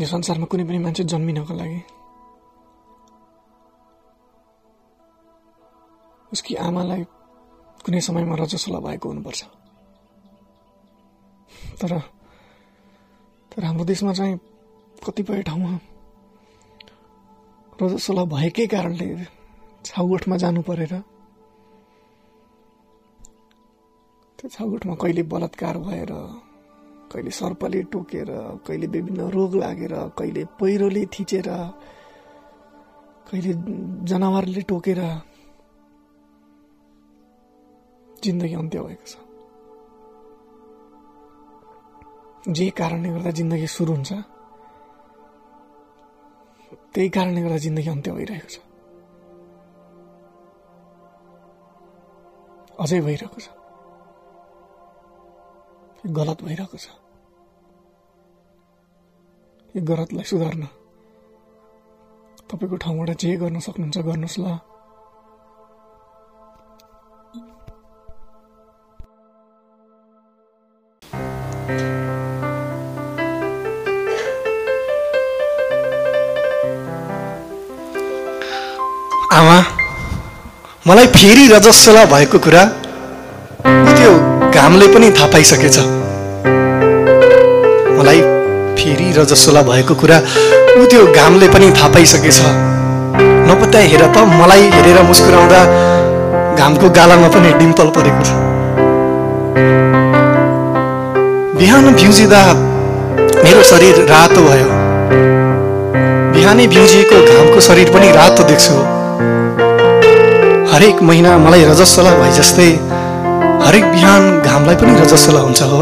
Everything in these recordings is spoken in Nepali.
यो संसारमा कुनै पनि मान्छे जन्मिनको लागि। उसकी आमालाई कुनै समयमा रजस्वला भएको हुनुपर्छ। तर तर हाम्रो देशमा चाहिँ कतिपय ठाउँमा रजस्वला भएकै कारणले छाउगोठमा जानु परेर त्यो छाउगोठमा कहिले बलात्कार भएर कहिले सर्पले टोकेर कहिले विभिन्न रोग लागेर कहिले पहिरोले थिचेर कहिले जनावरले टोकेर जिन्दगी अन्त्य भएको छ। जे कारणले गर्दा जिन्दगी सुरु हुन्छ त्यही कारणले गर्दा जिन्दगी अन्त्य भइरहेको छ। अझै भइरहेको छ। गलत भइरहेको छ यो गलतलाई सुधार्न तपाईँको ठाउँबाट जे गर्न सक्नुहुन्छ गर्नुहोस् ल. आमा मलाई फेरि रजस्वला भएको कुरा त्यो घामले पनि थाहा पाइसकेछ। फेरि रजस्वला भएको कुरा ऊ त्यो घामले पनि थाहा पाइसकेछ। नपत्याए हेर त मलाई हेरेर मुस्कुराउँदा घामको गालामा पनि डिम्पल परेको छ बिहान भ्युजिँदा मेरो शरीर रातो भयो। बिहानै भ्युजिएको घामको शरीर पनि रातो देख्छु। हरेक महिना मलाई रजस्वला भए जस्तै हरेक बिहान घामलाई पनि रजस्वला हुन्छ हो।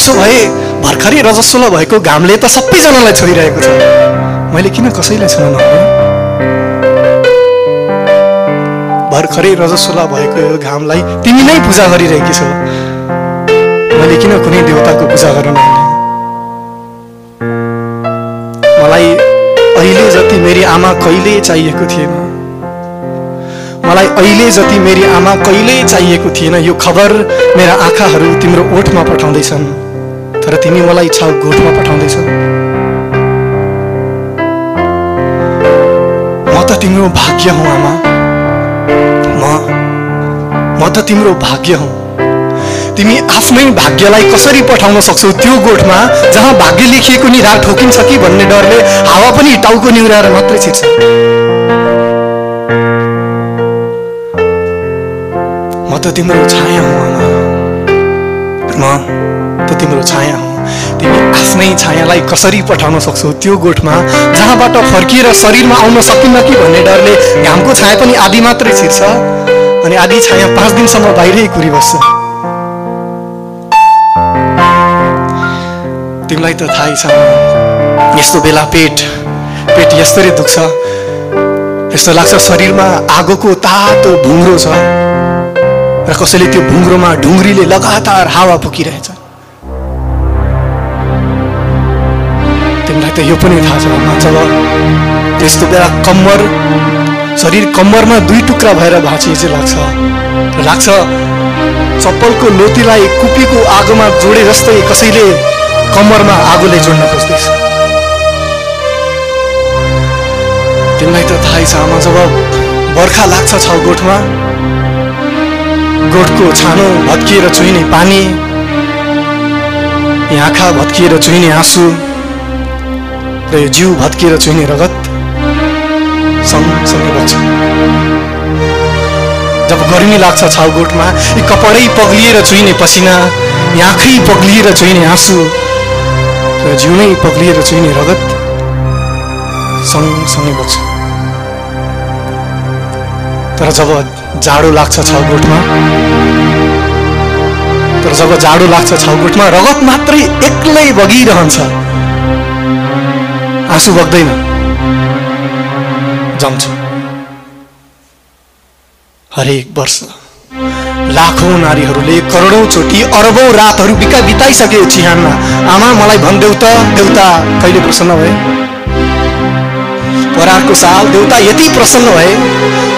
उसो भए भर्खरै रजस्वला भएको घामले त सबैजनालाई छोइरहेको छ। मैले किन कसैलाई छोड्नु नहुने भर्खरै रजस्वला भएको यो घामलाई तिमी नै पूजा गरिरहेकी छौ। मैले किन कुनै देवताको पूजा गर्न मलाई अहिले जति मेरी आमा कहिले चाहिएको थिएन। मलाई अहिले जति मेरी आमा कहिल्यै चाहिएको थिएन यो खबर मेरा आँखाहरू तिम्रो ओठमा पठाउँदैछन्। तर तिमी मलाई छाउ गोठमा पठाउँदैछौ। म त तिम्रो भाग्य हौ आमा। म त तिम्रो भाग्य हौ। तिमी आफ्नै भाग्यलाई कसरी पठाउन सक्छौ त्यो गोठमा जहाँ भाग्य लेखिएको नि राग ठोकिन्छ कि भन्ने डरले हावा पनि टाउको निहुराएर मात्रै छिर्छ म त तिम्रो छाया हुँ आमा। त तिम्रो छाया हुँ। तिमी आफ्नै छायालाई कसरी पठाउन सक्छौ? त्यो गोठमा जहाँबाट फर्किएर शरीरमा आउन सकिन्न कि भन्ने डरले घामको छाया पनि आधी मात्रै छिर्छ। अनि आधी छाया पाँच दिनसम्म बाहिरै कुरिबस्छ। तिमीलाई त थाहै छ यस्तो बेला पेट पेट यस्तरी दुख्छ। यस्तो लाग्छ शरीरमा आगोको तातो भुङ्रो छ। र कसैले त्यो भुङ्रोमा ढुङ्ग्रीले लगातार हावा फुकिरहेछ। यो पनि थाहा छ जब त्यस्तो बेला कम्मर शरीर कम्मरमा दुई टुक्रा भएर भाँचिए चाहिँ लाग्छ। लाग्छ चप्पलको लोतीलाई कुपीको आगोमा जोडे जस्तै कसैले कम्मरमा आगोले जोड्न खोज्दैछ। तिमीलाई त थाहै छ आमा जब बर्खा लाग्छ छाउगोठमा गोठको छानो भत्किएर चुहिने पानी आँखा भत्किएर चुहिने आँसु। र यो जिउ भत्किएर चुहिने रगत सँगसँगै बग्छ जब गर्मी लाग्छ छाउगोठमा यी कपडै पग्लिएर चुहिने पसिना यी आँखै पग्लिएर चुहिने आँसु र जिउ नै पग्लिएर चुहिने रगत सँगसँगै बग्छ तर जब जाडो लाग्छ छाउगोठमा तर जब जाडो लाग्छ छाउगोठमा रगत मात्रै एक्लै बगिरहन्छ आँसु बग्दैन। जम्छ। हरेक वर्ष लाखौँ नारीहरूले करोडौँ चोटि अरबौँ रातहरू बिका बिताइसके चिहानमा आमा मलाई भनिदेऊ त देउता कहिले प्रसन्न भए? परारको साल देउता यति प्रसन्न भए?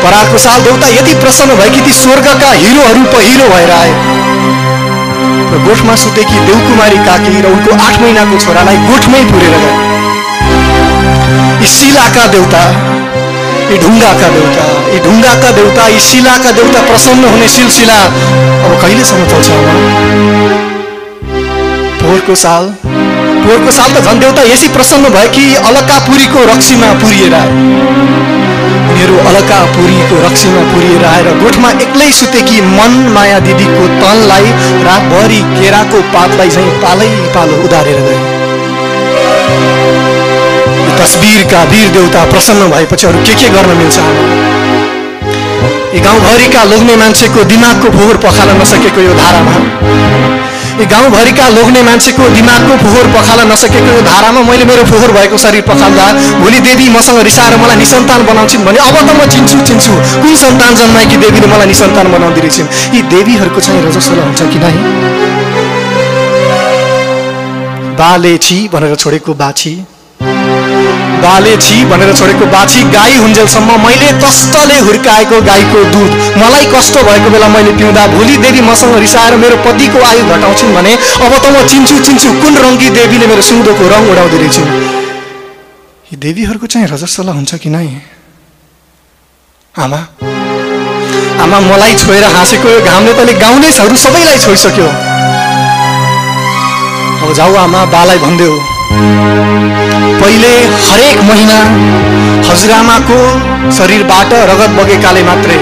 परारको साल देउता यति प्रसन्न भए कि ती स्वर्गका हिरोहरू पहिरो भएर आए? र गोठमा सुतेकी देवकुमारी काकी र उनको आठ महिनाको छोरालाई गोठमै पुरेर गए। यी शिलाका देउता यी ढुङ्गाका देउता यी ढुङ्गाका देउता यी शिलाका देउता प्रसन्न हुने सिलसिला। अब कहिलेसम्म चल्छ पोहोरको साल। पोहोरको साल त झन् देउता यसै प्रसन्न भयो कि अलकापुरीको रक्सीमा पुरिएर उनीहरू अलकापुरीको रक्सीमा पुरिएर आएर गोठमा एक्लै सुतेकी मन माया दिदीको तनलाई रातभरि केराको पातलाई चाहिँ पालै पालो उदारेर गए। यो तस्बिरका वीर देउता प्रसन्न भएपछि अरू के के गर्न मिल्छ? यी गाउँभरिका लोग्ने मान्छेको दिमागको फोहोर पखाल नसकेको यो धारामा। यी गाउँभरिका लोग्ने मान्छेको दिमागको फोहोर पखाल नसकेको यो धारामा मैले मेरो फोहोर भएको शरीर पखाल्दा भोलि देवी मसँग रिसाएर मलाई निसन्तान बनाउँछिन् भने अब त म चिन्छु चिन्छु। कुन सन्तान जन्माएकी देवीले मलाई निसन्तान बनाउँदै रहेछन् यी देवीहरूको चाहिँ रजस्वला हुन्छ कि नै? बाले छि भनेर छोडेको बाछी। बाले छि भनेर छोडेको बाछी गाई हुन्जेलसम्म मैले कष्टले हुर्काएको गाईको दुध। मलाई कष्ट भएको बेला मैले पिउँदा भोलि देवी मसँग रिसाएर मेरो पतिको आयु घटाउँछिन् भने अब त म चिन्छु चिन्छु कुन रङ्गी देवीले मेरो सुँदोको रङ उडाउँदै रहेछन् यी देवीहरूको चाहिँ रजस्वला हुन्छ कि नै? आमा आमा मलाई छोएर हाँसेको घामले तले गाउँलेहरू सबैलाई छोइसक्यो। अब जाऊ आमा बालाई भनिदेऊ। पहिले हरेक महिना हजुरआमाको शरीरबाट रगत बगेकाले मात्रै।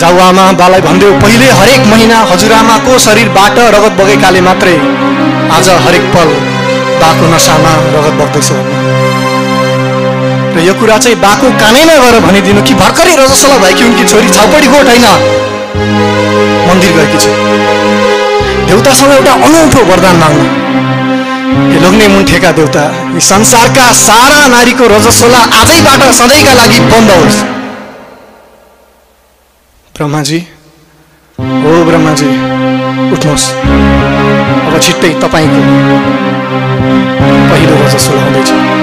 जाऊ आमा बालाई भनिदेऊ पहिले हरेक महिना हजुरआमाको शरीरबाट रगत बगेकाले मात्रै। आज हरेक पल बाको नसामा रगत बग्दैछ। र यो कुरा चाहिँ बाको कानैमा गएर भनिदिनु कि भर्खरै रजसला भएकी उनकी छोरी छाउपडी गोठ होइन मन्दिर गएकी छ। देउतासँग एउटा अनौठो वरदान माग्नु। हे लोग्ने मुन्ठेका देउता यी संसारका सारा नारीको रजस्वला आजैबाट सधैँका लागि बन्द होस्। ब्रह्माजी हो ब्रह्माजी उठ्नुहोस्। अब छिट्टै तपाईँको पहिलो रजस्वला हुँदैछ।